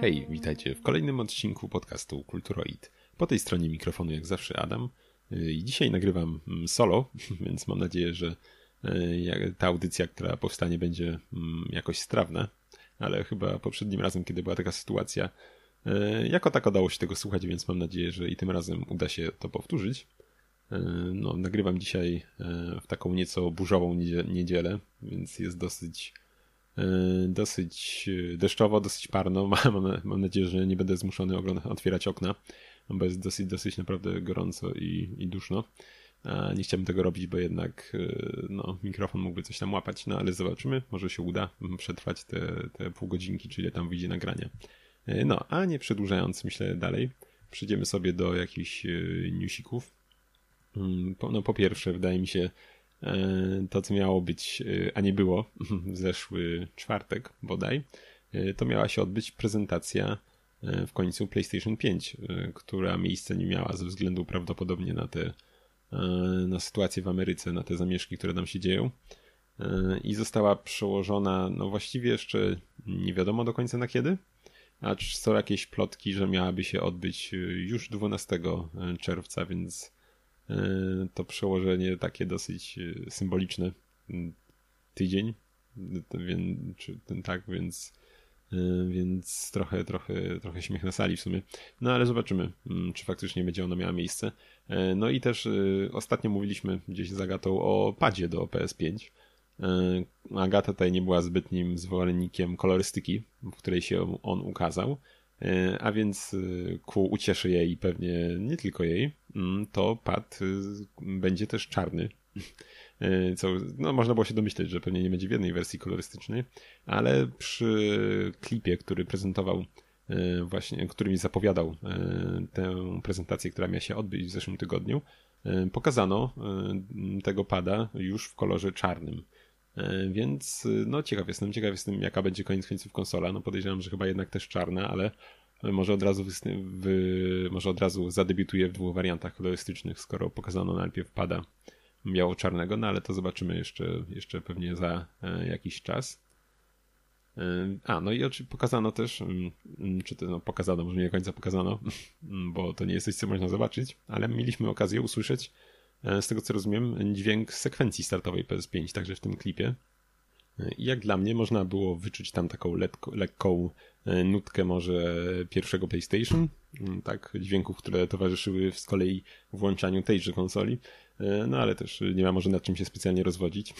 Hej, witajcie w kolejnym odcinku podcastu Kulturoid. Po tej stronie mikrofonu jak zawsze Adam i dzisiaj nagrywam mm, solo, więc mam nadzieję, że e, ta audycja, która powstanie będzie mm, jakoś strawna, ale chyba poprzednim razem, kiedy była taka sytuacja, e, jako tak udało się tego słuchać, więc mam nadzieję, że i tym razem uda się to powtórzyć. No, nagrywam dzisiaj w taką nieco burzową niedzielę, więc jest dosyć dosyć deszczowo, dosyć parno. Mam, mam nadzieję, że nie będę zmuszony otwierać okna bo jest dosyć, dosyć naprawdę gorąco i, i duszno. Nie chciałbym tego robić, bo jednak y, no, mikrofon mógłby coś tam łapać, no ale zobaczymy, może się uda przetrwać te, te pół godzinki, czyli tam wyjdzie nagranie. No, a nie przedłużając, myślę dalej, przejdziemy sobie do jakichś newsików. Mm, no, po pierwsze, wydaje mi się, to co miało być, a nie było, w zeszły czwartek bodaj, to miała się odbyć prezentacja E, w końcu PlayStation 5, e, która miejsce nie miała ze względu prawdopodobnie na te e, na sytuację w Ameryce, na te zamieszki, które tam się dzieją. I została przełożona, no właściwie jeszcze nie wiadomo do końca na kiedy, acz są jakieś plotki, że miałaby się odbyć już 12 czerwca, więc to przełożenie takie dosyć symboliczne. Tydzień, czy ten tak, więc Y, więc trochę, trochę, trochę śmiech na sali w sumie. No ale zobaczymy, mm, czy faktycznie będzie ona miała miejsce. Y, no i też y, ostatnio mówiliśmy gdzieś z Agatą o padzie do PS5. Agata tutaj nie była zbytnim zwolennikiem kolorystyki, w której się on ukazał, a więc ku ucieszy jej i pewnie nie tylko jej, mm, to pad będzie też czarny. E, co no, można było się domyśleć, że pewnie nie będzie w jednej wersji kolorystycznej, ale przy klipie, który prezentował e, właśnie, który mi zapowiadał e, tę prezentację, która miała się odbyć w zeszłym tygodniu, pokazano tego pada już w kolorze czarnym. Więc no ciekaw jestem, ciekaw jestem jaka będzie koniec końców konsola. No podejrzewam, że chyba jednak też czarna, ale może od razu w, może od razu zadebiutuje w dwóch wariantach kolorystycznych, skoro pokazano najpierw pada biało-czarnego, no ale to zobaczymy jeszcze, jeszcze pewnie za e, jakiś czas. E, a, no i oczywiście pokazano też, mm, mm, czy to no, pokazano, może nie do końca pokazano, bo to nie jest coś, co można zobaczyć, ale mieliśmy okazję usłyszeć, e, z tego co rozumiem, dźwięk sekwencji startowej PS5, także w tym klipie. I jak dla mnie można było wyczuć tam taką lekko, lekką nutkę może pierwszego PlayStation, mm, tak, dźwięków, które towarzyszyły z kolei włączaniu tejże konsoli. E, no ale też nie ma może nad czym się specjalnie rozwodzić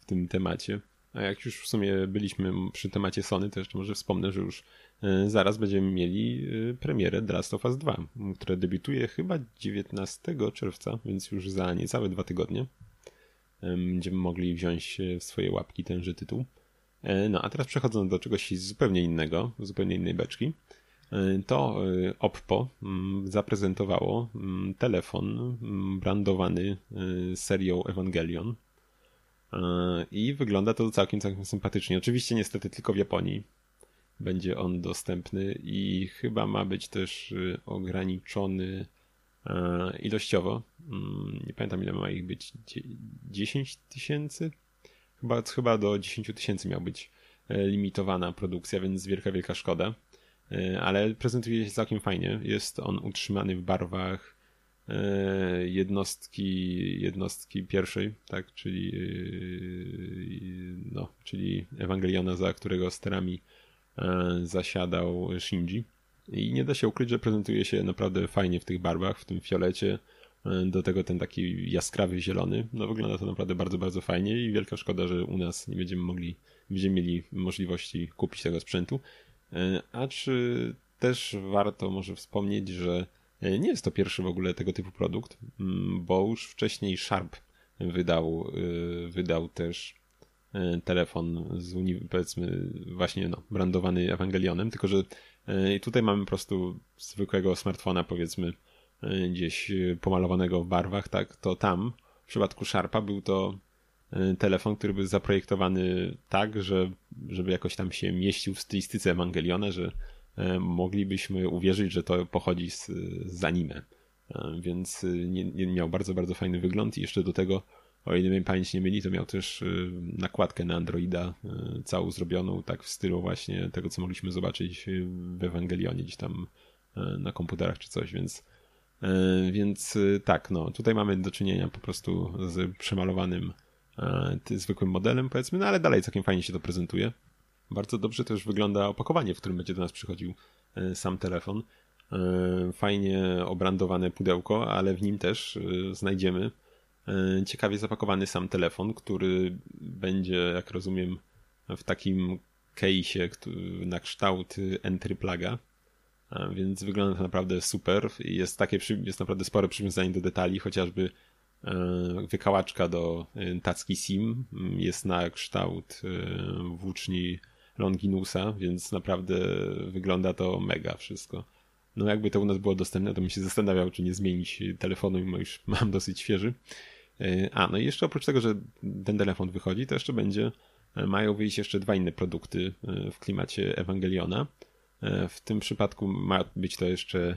w tym temacie. A jak już w sumie byliśmy przy temacie Sony, to jeszcze może wspomnę, że już e, zaraz będziemy mieli e, premierę The Last of Us 2, które debiutuje chyba 19 czerwca, więc już za niecałe dwa tygodnie. Będziemy mogli wziąć w swoje łapki tenże tytuł. No a teraz przechodząc do czegoś zupełnie innego, zupełnie innej beczki, to Oppo mm, zaprezentowało mm, telefon mm, brandowany serią Evangelion i wygląda to całkiem, całkiem sympatycznie. Oczywiście niestety tylko w Japonii będzie on dostępny i chyba ma być też ograniczony ilościowo. Nie pamiętam ile ma ich być. 10 tysięcy? Chyba, chyba do 10 tysięcy miał być limitowana produkcja, więc wielka, wielka szkoda. E, ale prezentuje się całkiem fajnie. Jest on utrzymany w barwach e, jednostki, jednostki pierwszej, tak, czyli, e, no, czyli Ewangeliona, za którego sterami zasiadał Shinji. I nie da się ukryć, że prezentuje się naprawdę fajnie w tych barwach, w tym fiolecie. Do tego ten taki jaskrawy zielony. No wygląda to naprawdę bardzo, bardzo fajnie i wielka szkoda, że u nas nie będziemy mogli, nie będziemy mieli możliwości kupić tego sprzętu. E, a czy też warto może wspomnieć, że e, nie jest to pierwszy w ogóle tego typu produkt, mm, bo już wcześniej Sharp wydał, e, wydał też telefon z powiedzmy właśnie no, brandowany Ewangelionem, tylko że tutaj mamy po prostu zwykłego smartfona powiedzmy gdzieś pomalowanego w barwach, tak, to tam w przypadku Sharpa był to telefon, który był zaprojektowany tak, że, żeby jakoś tam się mieścił w stylistyce Evangeliona, że moglibyśmy uwierzyć, że to pochodzi z, z anime. Y, więc nie, nie miał bardzo, bardzo fajny wygląd i jeszcze do tego o ile mnie pamięć nie myli, to miał też nakładkę na Androida całą zrobioną, tak w stylu właśnie tego, co mogliśmy zobaczyć w Ewangelionie gdzieś tam na komputerach czy coś, więc więc tak, no tutaj mamy do czynienia po prostu z przemalowanym zwykłym modelem, powiedzmy, no ale dalej całkiem fajnie się to prezentuje. Bardzo dobrze też wygląda opakowanie, w którym będzie do nas przychodził e, sam telefon. E, fajnie obrandowane pudełko, ale w nim też e, znajdziemy ciekawie zapakowany sam telefon, który będzie, jak rozumiem, w takim case'ie na kształt entry plaga. Więc wygląda to naprawdę super. Jest takie, jest naprawdę spore przywiązanie do detali, chociażby wykałaczka do tacki SIM jest na kształt włóczni Longinusa, więc naprawdę wygląda to mega wszystko. No jakby to u nas było dostępne, to bym się zastanawiał, czy nie zmienić telefonu, mimo już mam dosyć świeży. E, a, no i jeszcze oprócz tego, że ten telefon wychodzi, to jeszcze będzie, e, mają wyjść jeszcze dwa inne produkty e, w klimacie Ewangeliona. W tym przypadku ma być to jeszcze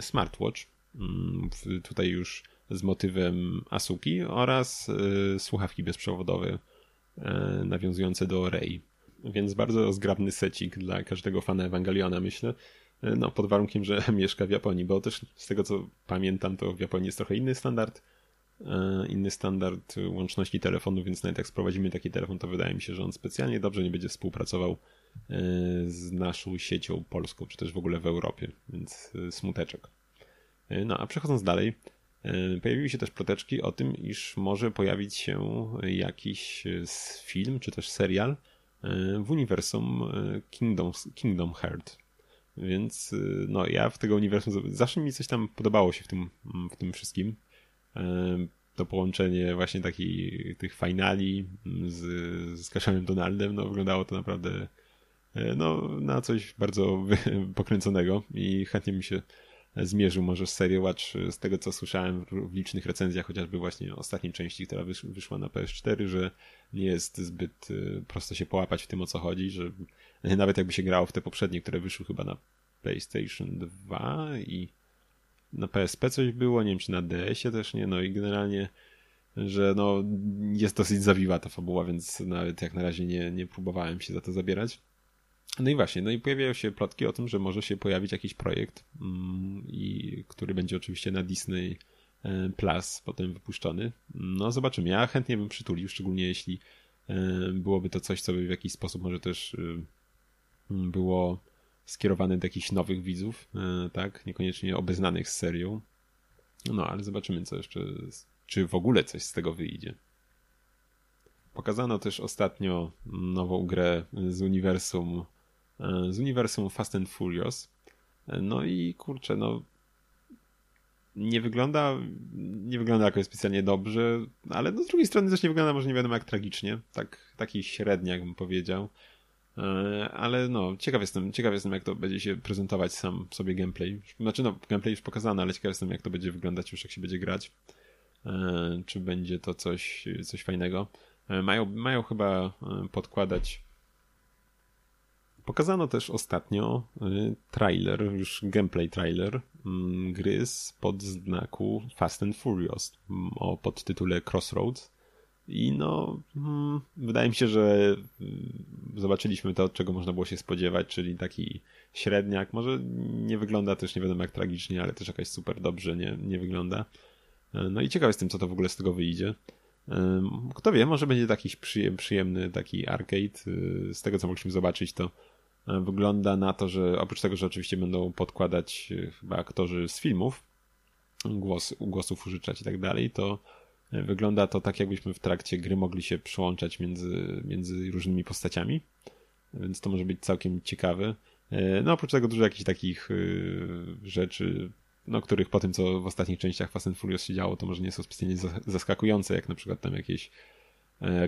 smartwatch, mm, tutaj już z motywem Asuki oraz słuchawki bezprzewodowe nawiązujące do Rey więc bardzo zgrabny secik dla każdego fana Ewangeliona, myślę. No, pod warunkiem, że mieszka w Japonii, bo też z tego co pamiętam, to w Japonii jest trochę inny standard, e, inny standard łączności telefonu, więc nawet jak sprowadzimy taki telefon, to wydaje mi się, że on specjalnie dobrze nie będzie współpracował e, z naszą siecią polską, czy też w ogóle w Europie, więc e, smuteczek. No, a przechodząc dalej, pojawiły się też ploteczki o tym, iż może pojawić się jakiś film, czy też serial E, w uniwersum e, Kingdom, Kingdom Heart. Więc e, no, ja w tego uniwersum zawsze mi coś tam podobało się w tym, w tym wszystkim. To połączenie właśnie takich tych finali z, z Kaszem Donaldem, no wyglądało to naprawdę no, na coś bardzo pokręconego i chętnie mi się zmierzył może serię Watch z tego co słyszałem w licznych recenzjach, chociażby właśnie ostatniej części, która wyszła na PS4, że nie jest zbyt y, prosto się połapać w tym o co chodzi, że nawet jakby się grało w te poprzednie, które wyszły chyba na PlayStation 2 i na PSP coś było, nie wiem czy na DS-ie też nie, no i generalnie że no jest dosyć zawiła ta fabuła, więc nawet jak na razie nie, nie próbowałem się za to zabierać. No i właśnie, no i pojawiają się plotki o tym, że może się pojawić jakiś projekt, mm, i, który będzie oczywiście na Disney e, Plus potem wypuszczony. No zobaczymy. Ja chętnie bym przytulił, szczególnie jeśli e, byłoby to coś, co by w jakiś sposób może też e, było skierowane do jakichś nowych widzów, tak? Niekoniecznie obeznanych z serią. No, ale zobaczymy, co jeszcze, czy w ogóle coś z tego wyjdzie. Pokazano też ostatnio nową grę z uniwersum E, z uniwersum Fast and Furious. E, no i kurczę, no nie wygląda, nie wygląda jakoś specjalnie dobrze, ale no z drugiej strony też nie wygląda może nie wiadomo jak tragicznie, tak, taki średni bym powiedział. E, ale no, ciekaw jestem, ciekaw jestem jak to będzie się prezentować sam sobie gameplay. Znaczy no, gameplay już pokazany, ale ciekaw jestem jak to będzie wyglądać już jak się będzie grać. Czy będzie to coś, coś fajnego. Mają, mają chyba podkładać Pokazano też ostatnio y, trailer, już gameplay trailer mm, gry z podznaku Fast and Furious mm, o podtytule Crossroads. I no, mm, wydaje mi się, że y, zobaczyliśmy to, czego można było się spodziewać, czyli taki średniak. Może nie wygląda też nie wiadomo jak tragicznie, ale też jakaś super dobrze nie, nie wygląda. E, no i ciekaw jestem, co to w ogóle z tego wyjdzie. Kto wie, może będzie taki przyjemny taki arcade. E, z tego, co mogliśmy zobaczyć, to wygląda na to, że oprócz tego, że oczywiście będą podkładać e, chyba aktorzy z filmów, głos, głosów użyczać i tak dalej, to e, wygląda to tak, jakbyśmy w trakcie gry mogli się przyłączać między, między różnymi postaciami, więc to może być całkiem ciekawe. E, no oprócz tego dużo jakichś takich rzeczy, no których po tym, co w ostatnich częściach Fast and Furious się działo, to może nie są specjalnie zaskakujące, jak na przykład tam jakieś E,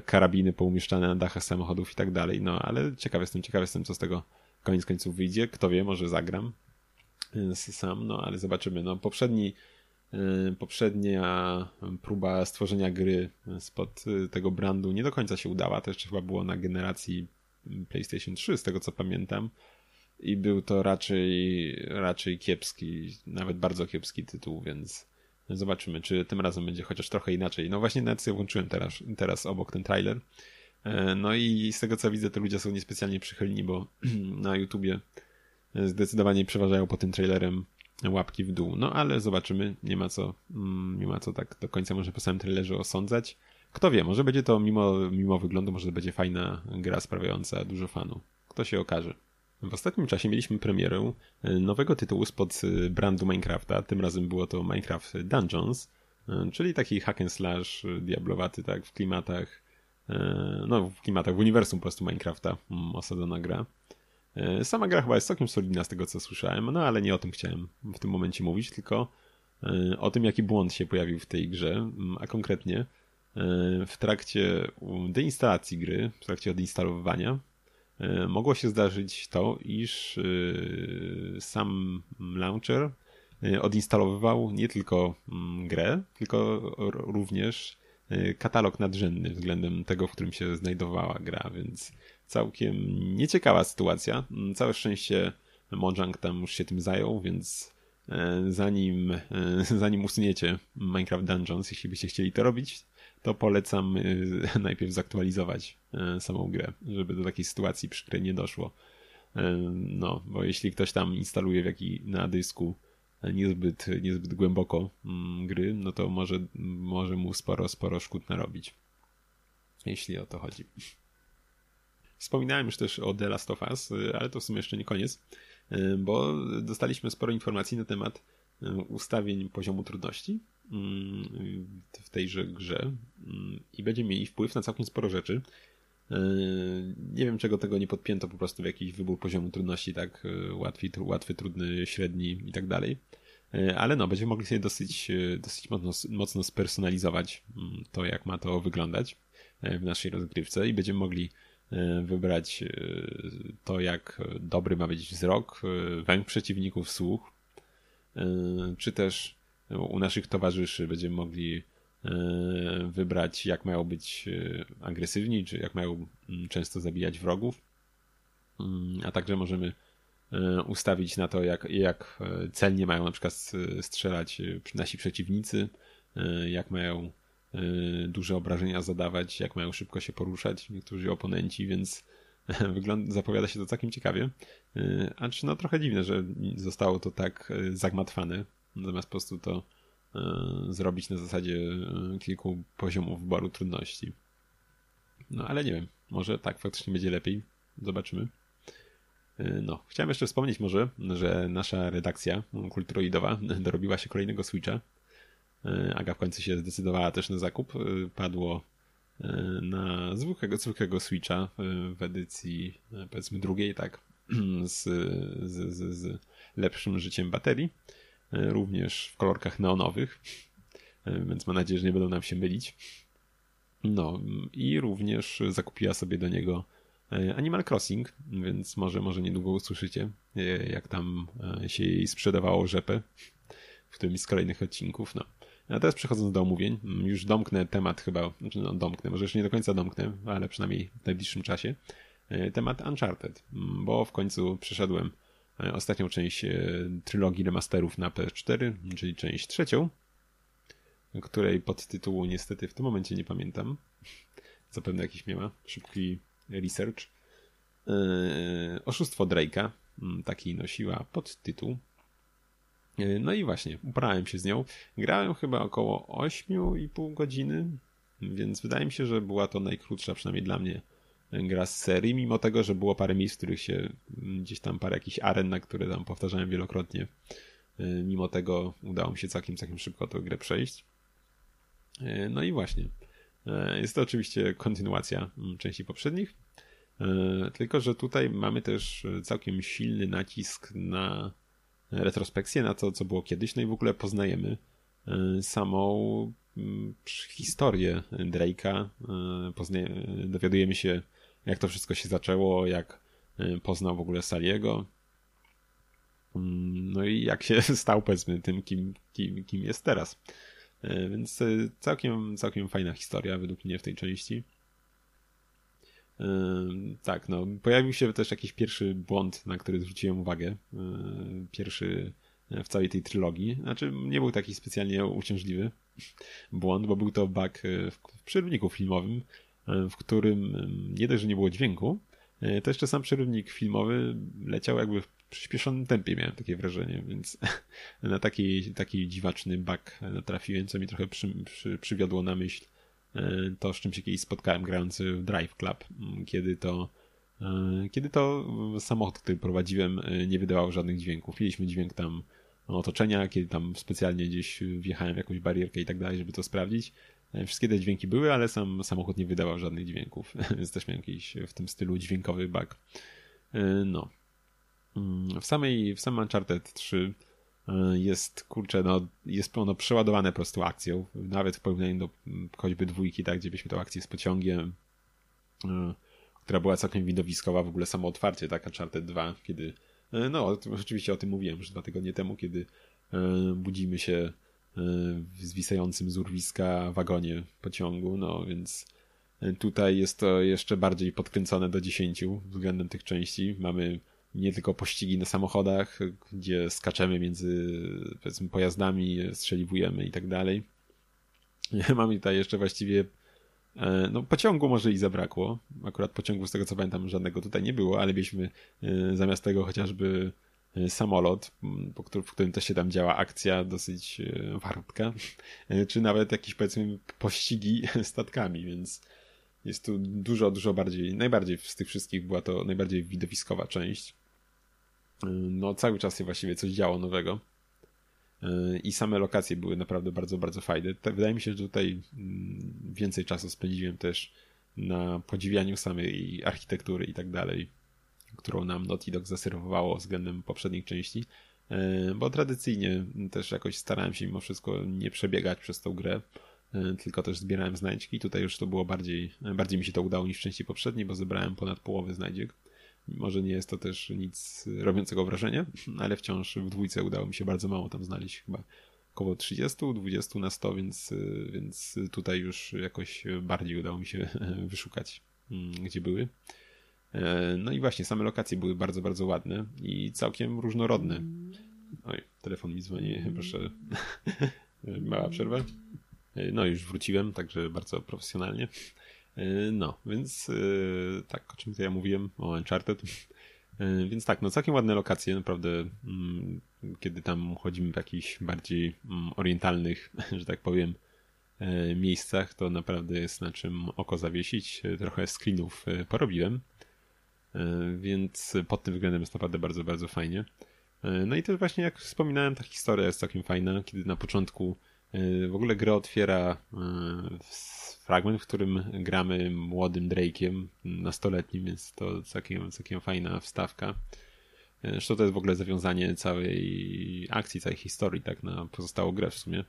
karabiny poumieszczane na dachach samochodów i tak dalej. No ale ciekaw jestem, ciekaw jestem, co z tego koniec końców wyjdzie. Kto wie, może zagram e, sam, no ale zobaczymy. No poprzedni e, poprzednia próba stworzenia gry spod tego brandu nie do końca się udała. To jeszcze chyba było na generacji PlayStation 3, z tego co pamiętam. I był to raczej, raczej kiepski, nawet bardzo kiepski tytuł, więc Zobaczymy, czy tym razem będzie chociaż trochę inaczej. No właśnie nawet sobie włączyłem teraz, teraz obok ten trailer. No i z tego co widzę, to ludzie są niespecjalnie przychylni, bo na YouTubie zdecydowanie przeważają po tym trailerem łapki w dół. No ale zobaczymy, nie ma co, mm, nie ma co tak do końca może po samym trailerze osądzać. Kto wie, może będzie to mimo, mimo wyglądu, może będzie fajna gra sprawiająca dużo fanu. Kto się okaże. W ostatnim czasie mieliśmy premierę e, nowego tytułu spod e, brandu Minecrafta. Tym razem było to Minecraft Dungeons, e, czyli taki hack and slash diablowaty, tak, w klimatach, no w klimatach, w uniwersum po prostu Minecrafta mm, osadzona gra. Sama gra chyba jest całkiem solidna z tego co słyszałem, no ale nie o tym chciałem w tym momencie mówić, tylko o tym jaki błąd się pojawił w tej grze, mm, a konkretnie w trakcie deinstalacji gry, w trakcie odinstalowywania mogło się zdarzyć to, iż e, sam launcher e, odinstalowywał nie tylko mm, grę, tylko również katalog nadrzędny względem tego, w którym się znajdowała gra, więc całkiem nieciekawa sytuacja. Mm, całe szczęście Mojang tam już się tym zajął, więc zanim, zanim usuniecie Minecraft Dungeons, jeśli byście chcieli to robić, to polecam y, najpierw zaktualizować y, samą grę, żeby do takiej sytuacji przykrej nie doszło. Y, no, bo jeśli ktoś tam instaluje w jaki, na dysku niezbyt, niezbyt głęboko mm, gry, no to może, może mu sporo, sporo szkód narobić. Jeśli o to chodzi. Wspominałem już też o The Last of Us, ale to w sumie jeszcze nie koniec, bo dostaliśmy sporo informacji na temat ustawień poziomu trudności w tejże grze i będzie mieli wpływ na całkiem sporo rzeczy. E, nie wiem, czego tego nie podpięto po prostu w jakiś wybór poziomu trudności, tak e, łatwy, łatwy trudny, średni i tak dalej. E, ale no, będziemy mogli sobie dosyć, dosyć mocno, mocno spersonalizować to, jak ma to wyglądać w naszej rozgrywce i będziemy mogli wybrać to, jak dobry ma być wzrok, węg przeciwników, słuch, czy też u naszych towarzyszy będziemy mogli e, wybrać, jak mają być e, agresywni, czy jak mają mm, często zabijać wrogów. Mm, a także możemy e, ustawić na to, jak, jak celnie mają na przykład strzelać nasi przeciwnicy, jak mają duże obrażenia zadawać, jak mają szybko się poruszać niektórzy oponenci, więc wygląda, zapowiada się to całkiem ciekawie. Acz no trochę dziwne, że zostało to tak zagmatwane zamiast po prostu to e, zrobić na zasadzie e, kilku poziomów wyboru trudności. No ale nie wiem, może tak faktycznie będzie lepiej. Zobaczymy. E, no, chciałem jeszcze wspomnieć może, że nasza redakcja kulturoidowa dorobiła się kolejnego Switcha. Aga w końcu się zdecydowała też na zakup. Padło na zwykłego, zwykłego Switcha w edycji powiedzmy drugiej, tak, z, z, z, z lepszym życiem baterii. E, również w kolorkach neonowych, e, więc mam nadzieję, że nie będą nam się mylić. No i również zakupiła sobie do niego e, Animal Crossing, więc może, może niedługo usłyszycie, jak tam się jej sprzedawało rzepę w którymś z kolejnych odcinków. No. A teraz przechodząc do omówień, już domknę temat chyba, znaczy no domknę, może jeszcze nie do końca domknę, ale przynajmniej w najbliższym czasie, temat Uncharted, bo w końcu przeszedłem ostatnią część e, trylogii remasterów na PS4, czyli część trzecią, której podtytułu niestety w tym momencie nie pamiętam. Zapewne jakiś miała szybki research. E, oszustwo Drake'a, mm, taki nosiła podtytuł. No i właśnie, uprałem się z nią. Grałem chyba około 8,5 godziny, więc wydaje mi się, że była to najkrótsza, przynajmniej dla mnie, gra z serii, mimo tego, że było parę miejsc, w których się mm, gdzieś tam parę jakichś aren, na które tam powtarzałem wielokrotnie. Y, mimo tego udało mi się całkiem, całkiem szybko tę grę przejść. Y, no i właśnie. Y, jest to oczywiście kontynuacja mm, części poprzednich. Tylko, że tutaj mamy też całkiem silny nacisk na retrospekcję, na to, co było kiedyś, no i w ogóle poznajemy samą mm, historię Drake'a. Dowiadujemy się jak to wszystko się zaczęło, jak y, poznał w ogóle Saliego. Mm, no i jak się stał, powiedzmy, tym, kim, kim, kim jest teraz. Y, więc y, całkiem, całkiem fajna historia według mnie w tej części. Tak, no, pojawił się też jakiś pierwszy błąd, na który zwróciłem uwagę. Pierwszy w całej tej trylogii. Znaczy, nie był taki specjalnie uciążliwy błąd, bo był to bug w przerwniku filmowym, w którym nie dość, że nie było dźwięku, to jeszcze sam przerywnik filmowy leciał jakby w przyspieszonym tempie, miałem takie wrażenie, więc na taki, taki dziwaczny bug trafiłem, co mi trochę przy, przy, przywiodło na myśl to, z czym się kiedyś spotkałem grając w Drive Club, kiedy to kiedy to samochód, który prowadziłem, nie wydawał żadnych dźwięków. Mieliśmy dźwięk tam otoczenia, kiedy tam specjalnie gdzieś wjechałem w jakąś barierkę i tak dalej, żeby to sprawdzić. Wszystkie te dźwięki były, ale sam samochód nie wydawał żadnych dźwięków, więc też miałem jakiś w tym stylu dźwiękowy bug. No. W samej, w samym Uncharted 3 jest, kurczę, no, jest ono przeładowane po prostu akcją, nawet w porównaniu do choćby dwójki, tak, gdzie byśmy tą akcję z pociągiem, która była całkiem widowiskowa, w ogóle samo otwarcie, tak, Uncharted 2, kiedy, no, oczywiście o tym mówiłem już dwa tygodnie temu, kiedy budzimy się zwisającym z urwiska wagonie pociągu, no więc tutaj jest to jeszcze bardziej podkręcone do 10 względem tych części. Mamy nie tylko pościgi na samochodach, gdzie skaczemy między powiedzmy pojazdami, strzeliwujemy i tak dalej. Mamy tutaj jeszcze właściwie no pociągu może i zabrakło. Akurat pociągu z tego co pamiętam żadnego tutaj nie było, ale mieliśmy zamiast tego chociażby samolot, w którym też się tam działa akcja dosyć wartka, czy nawet jakieś powiedzmy pościgi statkami, więc jest tu dużo, dużo bardziej, najbardziej z tych wszystkich była to najbardziej widowiskowa część. No cały czas się właściwie coś działo nowego i same lokacje były naprawdę bardzo, bardzo fajne. Wydaje mi się, że tutaj więcej czasu spędziłem też na podziwianiu samej architektury i tak dalej, którą nam Naughty Dog zaserwowało względem poprzednich części, bo tradycyjnie też jakoś starałem się mimo wszystko nie przebiegać przez tą grę, tylko też zbierałem znajdźki. Tutaj już to było bardziej, bardziej mi się to udało niż w części poprzedniej, bo zebrałem ponad połowę znajdziek. Może nie jest to też nic robiącego wrażenia, ale wciąż w dwójce udało mi się bardzo mało tam znaleźć, chyba około 30, 20 na 100, więc, więc tutaj już jakoś bardziej udało mi się wyszukać, gdzie były. No i właśnie, same lokacje były bardzo, bardzo ładne i całkiem różnorodne. Oj, telefon mi dzwoni, proszę. Mała przerwa. No już wróciłem, także bardzo profesjonalnie. No, więc tak, o czym tutaj ja mówiłem, o Uncharted. Więc tak, no całkiem ładne lokacje, naprawdę, kiedy tam chodzimy w jakichś bardziej orientalnych, że tak powiem, miejscach, to naprawdę jest na czym oko zawiesić. Trochę screenów porobiłem, więc pod tym względem jest naprawdę bardzo, bardzo fajnie. No i też właśnie jak wspominałem, ta historia jest całkiem fajna, kiedy na początku w ogóle grę otwiera fragment, w którym gramy młodym Drake'iem nastoletnim, więc to całkiem, całkiem fajna wstawka. Zresztą to jest w ogóle zawiązanie całej akcji, całej historii, tak na pozostałą grę w sumie.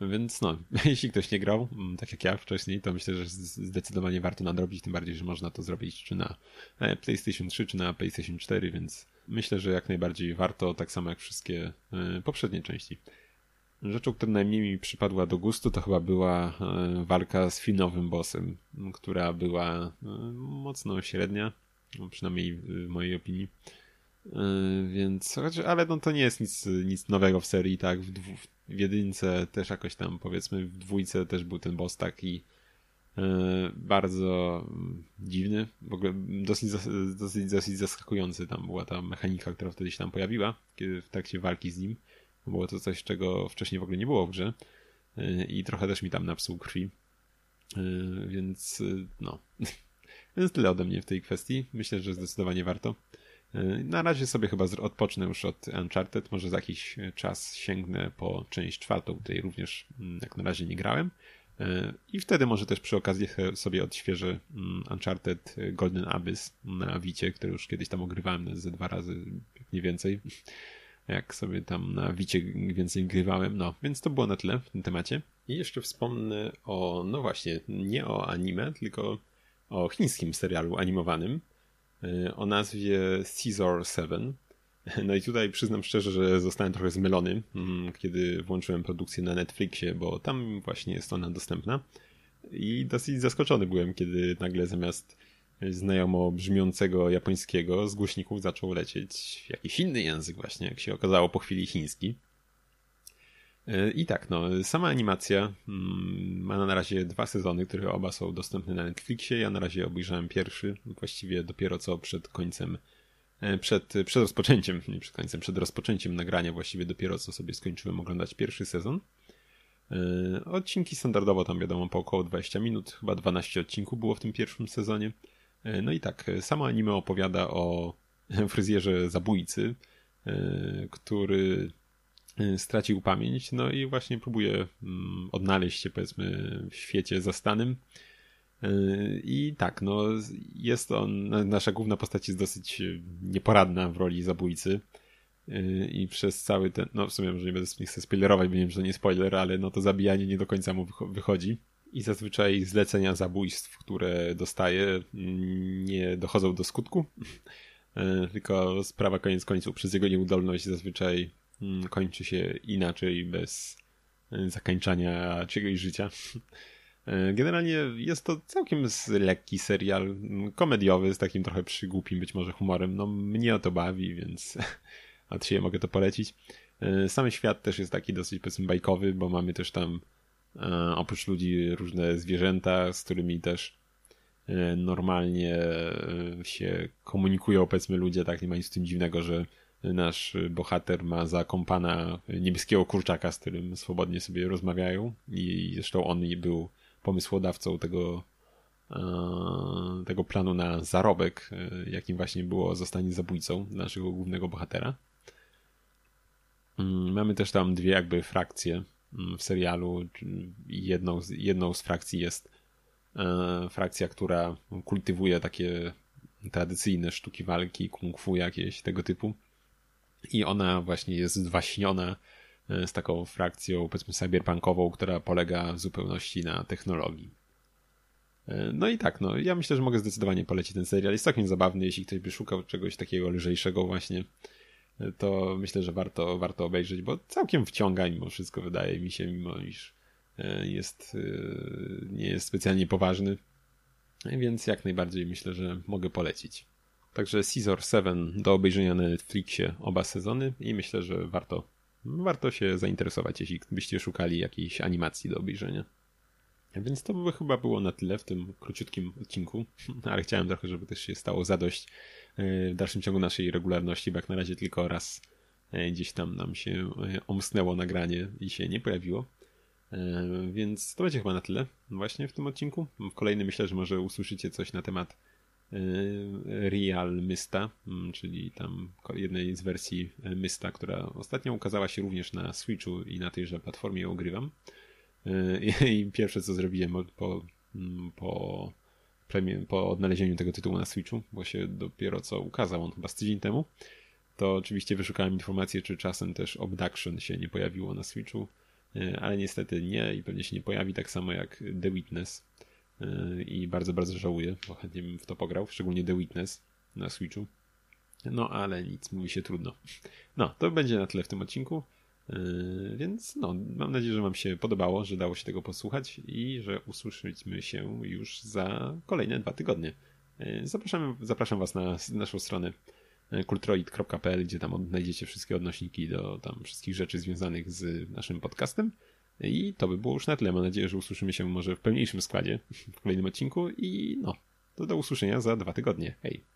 Więc no, jeśli ktoś nie grał, tak jak ja wcześniej, to myślę, że zdecydowanie warto nadrobić, tym bardziej, że można to zrobić czy na e, PlayStation 3, czy na PlayStation 4, więc myślę, że jak najbardziej warto, tak samo jak wszystkie e, poprzednie części. Rzeczą, która najmniej mi przypadła do gustu, to chyba była e, walka z finowym bossem, która była mocno średnia, no przynajmniej w mojej opinii. E, więc, ale no to nie jest nic, nic nowego w serii, tak? W, dwu, w jedynce też jakoś tam, powiedzmy, w dwójce też był ten boss taki bardzo dziwny, w ogóle dosyć, dosyć, dosyć zaskakujący tam była ta mechanika, która wtedy się tam pojawiła, kiedy w trakcie walki z nim. Było to coś, czego wcześniej w ogóle nie było w grze i trochę też mi tam napsuł krwi. Więc no. Więc tyle ode mnie w tej kwestii. Myślę, że zdecydowanie warto. Na razie sobie chyba odpocznę już od Uncharted. Może za jakiś czas sięgnę po część czwartą, której również jak na razie nie grałem. I wtedy może też przy okazji sobie odświeżę Uncharted Golden Abyss na Wicie, który już kiedyś tam ogrywałem ze dwa razy, nie więcej jak sobie tam na Wicie więcej grywałem. No, więc to było na tyle w tym temacie. I jeszcze wspomnę o, no właśnie, nie o anime, tylko o chińskim serialu animowanym y, o nazwie Caesar 7. No i tutaj przyznam szczerze, że zostałem trochę zmylony, mm, kiedy włączyłem produkcję na Netflixie, bo tam właśnie jest ona dostępna. I dosyć zaskoczony byłem, kiedy nagle zamiast znajomo brzmiącego japońskiego z głośników zaczął lecieć jakiś inny język właśnie, jak się okazało po chwili chiński. I tak, no, sama animacja mm, ma na razie dwa sezony, które oba są dostępne na Netflixie. Ja na razie obejrzałem pierwszy, właściwie dopiero co przed końcem, e, przed, przed rozpoczęciem, nie przed końcem, przed rozpoczęciem nagrania, właściwie dopiero co sobie skończyłem oglądać pierwszy sezon. E, odcinki standardowo tam wiadomo po około 20 minut, chyba 12 odcinków było w tym pierwszym sezonie. E, no i tak, sama anime opowiada o fryzjerze zabójcy, który stracił pamięć, no i właśnie próbuje mm, odnaleźć się powiedzmy w świecie zastanym. Y, I tak, no jest on, nasza główna postać jest dosyć nieporadna w roli zabójcy. Y, I przez cały ten, no w sumie może nie będę nie chcę spoilerować, bo wiem, że to nie spoiler, ale no to zabijanie nie do końca mu wychodzi. I zazwyczaj zlecenia zabójstw, które dostaje, mm, nie dochodzą do skutku. Tylko sprawa koniec końców przez jego nieudolność zazwyczaj kończy się inaczej, bez e, zakańczania czegoś życia. E, generalnie jest to całkiem lekki serial, mm, komediowy, z takim trochę przygłupim być może humorem. No mnie to bawi, więc a dzisiaj mogę to polecić. E, sam świat też jest taki dosyć powiedzmy bajkowy, bo mamy też tam oprócz ludzi różne zwierzęta, z którymi też normalnie się komunikują powiedzmy ludzie, tak nie ma nic z tym dziwnego, że nasz bohater ma za kompana niebieskiego kurczaka, z którym swobodnie sobie rozmawiają i zresztą on był pomysłodawcą tego, e, tego planu na zarobek, e, jakim właśnie było zostanie zabójcą naszego głównego bohatera. Mm, mamy też tam dwie jakby frakcje mm, w serialu. Jedną, jedną z frakcji jest e, frakcja, która kultywuje takie tradycyjne sztuki walki, kung fu jakieś tego typu i ona właśnie jest zwaśniona e, z taką frakcją, powiedzmy, cyberpunkową, która polega w zupełności na technologii. E, no i tak, no, ja myślę, że mogę zdecydowanie polecić ten serial. Jest całkiem zabawny, jeśli ktoś by szukał czegoś takiego lżejszego właśnie, e, to myślę, że warto, warto obejrzeć, bo całkiem wciąga mimo wszystko, wydaje mi się, mimo iż jest, nie jest specjalnie poważny. Więc jak najbardziej myślę, że mogę polecić. Także Caesar 7 do obejrzenia na Netflixie oba sezony i myślę, że warto, warto się zainteresować, jeśli byście szukali jakiejś animacji do obejrzenia. Więc to by chyba było na tyle w tym króciutkim odcinku, ale chciałem trochę, żeby też się stało zadość e, w dalszym ciągu naszej regularności, bo jak na razie tylko raz e, gdzieś tam nam się e, omsnęło nagranie i się nie pojawiło. Więc to będzie chyba na tyle właśnie w tym odcinku. W kolejnym myślę, że może usłyszycie coś na temat Real Mysta, mm, czyli tam jednej z wersji y, Mysta, która ostatnio ukazała się również na Switchu i na tejże platformie ją ogrywam. Y, I pierwsze co zrobiłem po, mm, po, po odnalezieniu tego tytułu na Switchu, bo się dopiero co ukazał on chyba z tydzień temu, to oczywiście wyszukałem informację, czy czasem też Obduction się nie pojawiło na Switchu, ale niestety nie i pewnie się nie pojawi tak samo jak The Witness i bardzo, bardzo żałuję, bo chętnie bym w to pograł, szczególnie The Witness na Switchu. No, ale nic, mówi się trudno. No, to będzie na tyle w tym odcinku. Yy, więc no, mam nadzieję, że Wam się podobało, że dało się tego posłuchać i że usłyszymy się już za kolejne dwa tygodnie. Yy, zapraszam, zapraszam Was na naszą stronę kultroid.pl, gdzie tam odnajdziecie wszystkie odnośniki do tam wszystkich rzeczy związanych z naszym podcastem. I to by było już na tyle. Mam nadzieję, że usłyszymy się może w pełniejszym składzie w kolejnym odcinku i no, to do usłyszenia za dwa tygodnie. Hej!